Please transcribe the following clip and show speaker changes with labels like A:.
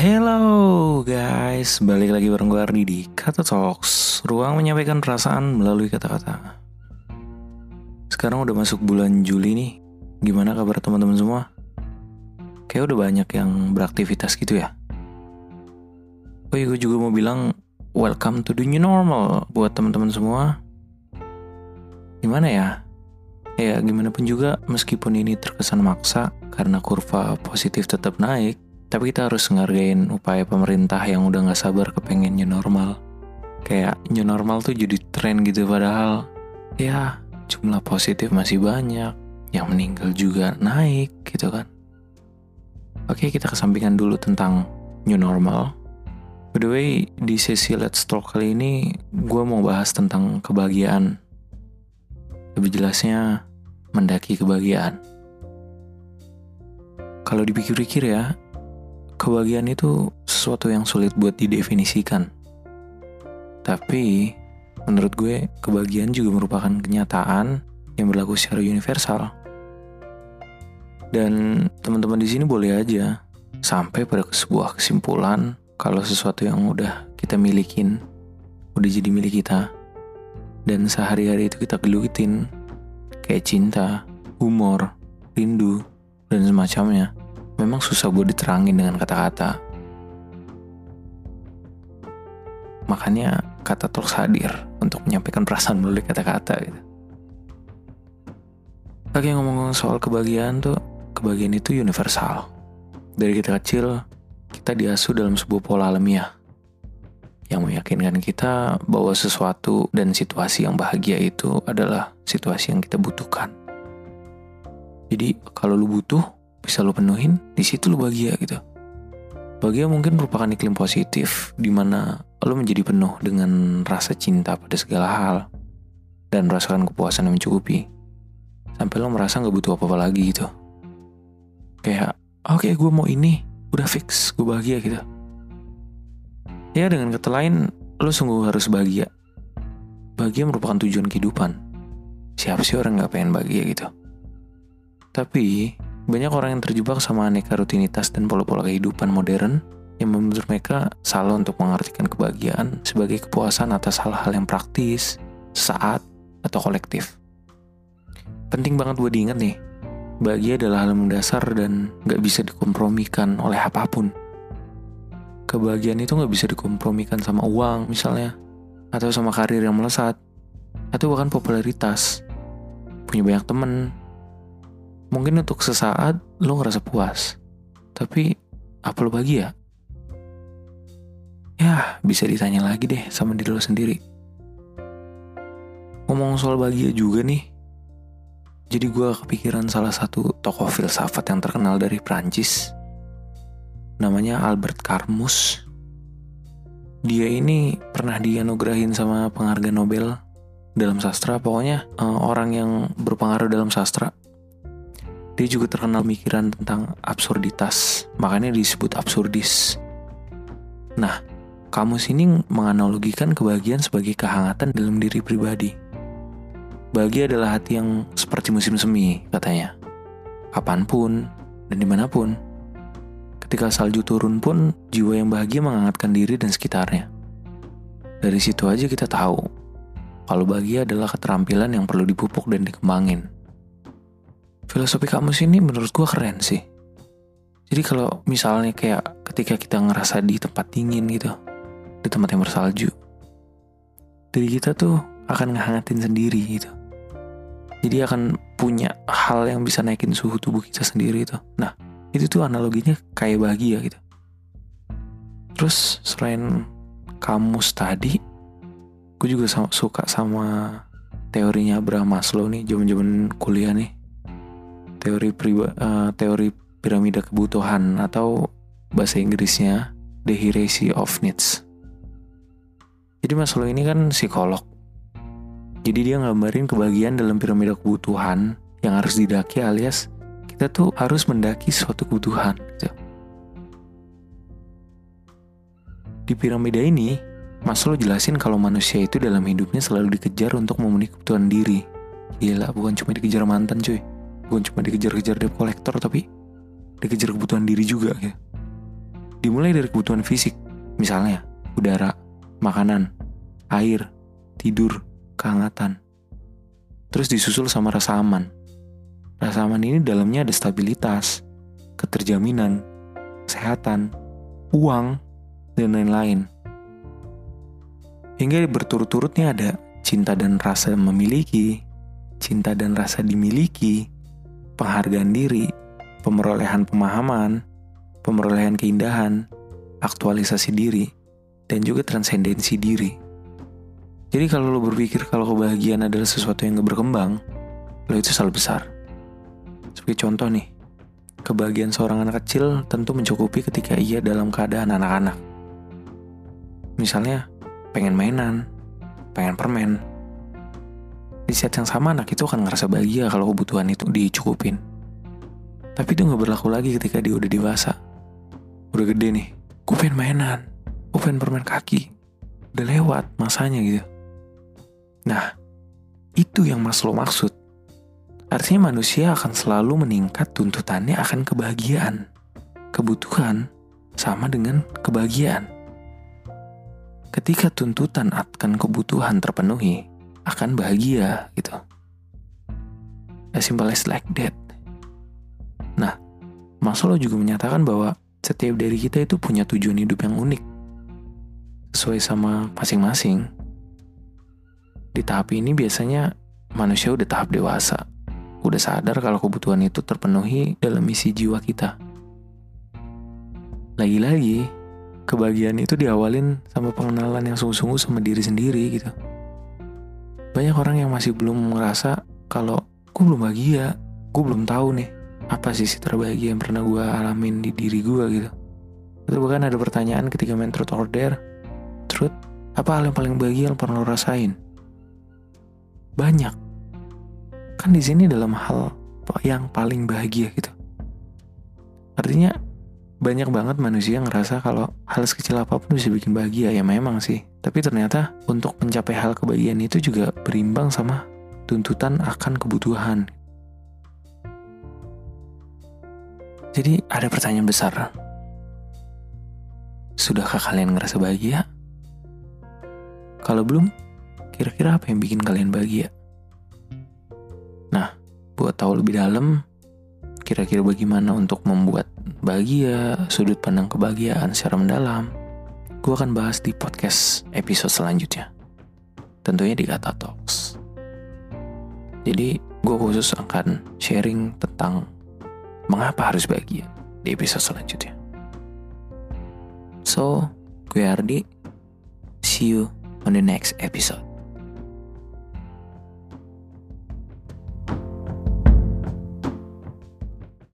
A: Hello guys, balik lagi bareng gue Ardi di Kata Talks Ruang menyampaikan perasaan melalui kata-kata. Sekarang udah masuk bulan Juli nih. Gimana kabar teman-teman semua? Kayak udah banyak yang beraktivitas gitu ya? Oh iya gue juga mau bilang Welcome to the new normal Buat teman-teman semua. Gimana ya? Ya gimana pun juga meskipun ini terkesan maksa Karena kurva positif tetap naik tapi kita harus ngargain upaya pemerintah yang udah gak sabar kepengen new normal. Kayak new normal tuh jadi tren gitu padahal ya jumlah positif masih banyak. Yang meninggal juga naik gitu kan. Oke kita kesampingan dulu tentang new normal. By the way, di sesi Let's Talk kali ini gue mau bahas tentang kebahagiaan. Lebih jelasnya, mendaki kebahagiaan. Kalau dipikir-pikir ya, kebahagiaan itu sesuatu yang sulit buat didefinisikan. Tapi, menurut gue, kebahagiaan juga merupakan kenyataan yang berlaku secara universal. Dan teman-teman di sini boleh aja sampai pada sebuah kesimpulan kalau sesuatu yang udah kita milikin udah jadi milik kita dan sehari-hari itu kita gelutin kayak cinta, humor, rindu, dan semacamnya memang susah buat diterangin dengan kata-kata. Makanya kata terus hadir untuk menyampaikan perasaan melalui kata-kata gitu. Oke ngomong-ngomong soal kebahagiaan tuh, kebahagiaan itu universal. Dari kita kecil, kita diasuh dalam sebuah pola alamiah yang meyakinkan kita bahwa sesuatu dan situasi yang bahagia itu adalah situasi yang kita butuhkan. Jadi kalau lu butuh, bisa lo penuhin, di situ lo bahagia gitu. Bahagia mungkin merupakan iklim positif di mana lo menjadi penuh dengan rasa cinta pada segala hal dan merasakan kepuasan yang mencukupi. Sampai lo merasa nggak butuh apa-apa lagi gitu. Kayak, oke okay, gue mau ini, udah fix, gue bahagia gitu. Ya dengan kata lain, lo sungguh harus bahagia. Bahagia merupakan tujuan kehidupan. Siapa sih orang nggak pengen bahagia gitu? Tapi banyak orang yang terjebak sama aneka rutinitas dan pola-pola kehidupan modern yang membuat mereka salah untuk mengartikan kebahagiaan sebagai kepuasan atas hal-hal yang praktis, saat, atau kolektif. Penting banget buat diingat nih, bahagia adalah hal mendasar dan gak bisa dikompromikan oleh apa pun. Kebahagiaan itu gak bisa dikompromikan sama uang misalnya, atau sama karir yang melesat, atau bahkan popularitas. Punya banyak temen, Mungkin untuk sesaat lo ngerasa puas. Tapi apa lo bahagia? Ya, bisa ditanya lagi deh sama diri lo sendiri. Ngomong soal bahagia juga nih. Jadi gue kepikiran salah satu tokoh filsafat yang terkenal dari Prancis. Namanya Albert Camus. Dia ini pernah dianugerahin sama penghargaan Nobel dalam sastra. Pokoknya uh, orang yang berpengaruh dalam sastra dia juga terkenal mikiran tentang absurditas, makanya disebut absurdis. Nah, kamus ini menganalogikan kebahagiaan sebagai kehangatan dalam diri pribadi. Bahagia adalah hati yang seperti musim semi, katanya. Kapan pun dan di mana pun. Ketika salju turun pun, jiwa yang bahagia menghangatkan diri dan sekitarnya. Dari situ aja kita tahu, kalau bahagia adalah keterampilan yang perlu dipupuk dan dikembangin filosofi kamus ini menurut gue keren sih. Jadi kalau misalnya kayak ketika kita ngerasa di tempat dingin gitu, di tempat yang bersalju, diri kita tuh akan ngehangatin sendiri gitu. Jadi akan punya hal yang bisa naikin suhu tubuh kita sendiri itu. Nah, itu tuh analoginya kayak bahagia gitu. Terus selain kamus tadi, gue juga suka sama teorinya Abraham Maslow nih, zaman-zaman kuliah nih teori priba, uh, teori piramida kebutuhan atau bahasa Inggrisnya the hierarchy of needs. Jadi Maslow ini kan psikolog. Jadi dia ngambarin kebahagiaan dalam piramida kebutuhan yang harus didaki alias kita tuh harus mendaki suatu kebutuhan. Gitu. Di piramida ini, Maslow jelasin kalau manusia itu dalam hidupnya selalu dikejar untuk memenuhi kebutuhan diri. Gila, bukan cuma dikejar mantan cuy bukan cuma dikejar-kejar debt collector tapi dikejar kebutuhan diri juga ya Dimulai dari kebutuhan fisik, misalnya udara, makanan, air, tidur, kehangatan. Terus disusul sama rasa aman. Rasa aman ini dalamnya ada stabilitas, keterjaminan, kesehatan, uang, dan lain-lain. Hingga berturut-turutnya ada cinta dan rasa memiliki, cinta dan rasa dimiliki, penghargaan diri, pemerolehan pemahaman, pemerolehan keindahan, aktualisasi diri, dan juga transendensi diri. Jadi kalau lo berpikir kalau kebahagiaan adalah sesuatu yang gak berkembang, lo itu salah besar. Sebagai contoh nih, kebahagiaan seorang anak kecil tentu mencukupi ketika ia dalam keadaan anak-anak. Misalnya, pengen mainan, pengen permen. Di saat yang sama anak itu akan ngerasa bahagia kalau kebutuhan itu dicukupin. Tapi itu nggak berlaku lagi ketika dia udah dewasa. Udah gede nih, gue pengen mainan, gue pengen permen kaki. Udah lewat masanya gitu. Nah, itu yang Mas lo maksud. Artinya manusia akan selalu meningkat tuntutannya akan kebahagiaan. Kebutuhan sama dengan kebahagiaan. Ketika tuntutan akan kebutuhan terpenuhi, akan bahagia gitu. As simple as like that. Nah, Maslow juga menyatakan bahwa setiap dari kita itu punya tujuan hidup yang unik. Sesuai sama masing-masing. Di tahap ini biasanya manusia udah tahap dewasa. Udah sadar kalau kebutuhan itu terpenuhi dalam misi jiwa kita. Lagi-lagi, kebahagiaan itu diawalin sama pengenalan yang sungguh-sungguh sama diri sendiri gitu. Banyak orang yang masih belum ngerasa kalau gue belum bahagia, gue belum tahu nih apa sih terbahagia yang pernah gue alamin di diri gue gitu. Itu bahkan ada pertanyaan ketika main truth or truth, apa hal yang paling bahagia yang pernah lo rasain? Banyak. Kan di sini dalam hal yang paling bahagia gitu. Artinya banyak banget manusia yang ngerasa kalau hal sekecil apa pun bisa bikin bahagia ya memang sih. Tapi ternyata untuk mencapai hal kebahagiaan itu juga berimbang sama tuntutan akan kebutuhan. Jadi ada pertanyaan besar. Sudahkah kalian ngerasa bahagia? Kalau belum kira-kira apa yang bikin kalian bahagia? Nah buat tahu lebih dalam kira-kira bagaimana untuk membuat bahagia, sudut pandang kebahagiaan secara mendalam, gue akan bahas di podcast episode selanjutnya. Tentunya di Kata Talks. Jadi, gue khusus akan sharing tentang mengapa harus bahagia di episode selanjutnya. So, gue Ardi. See you on the next episode.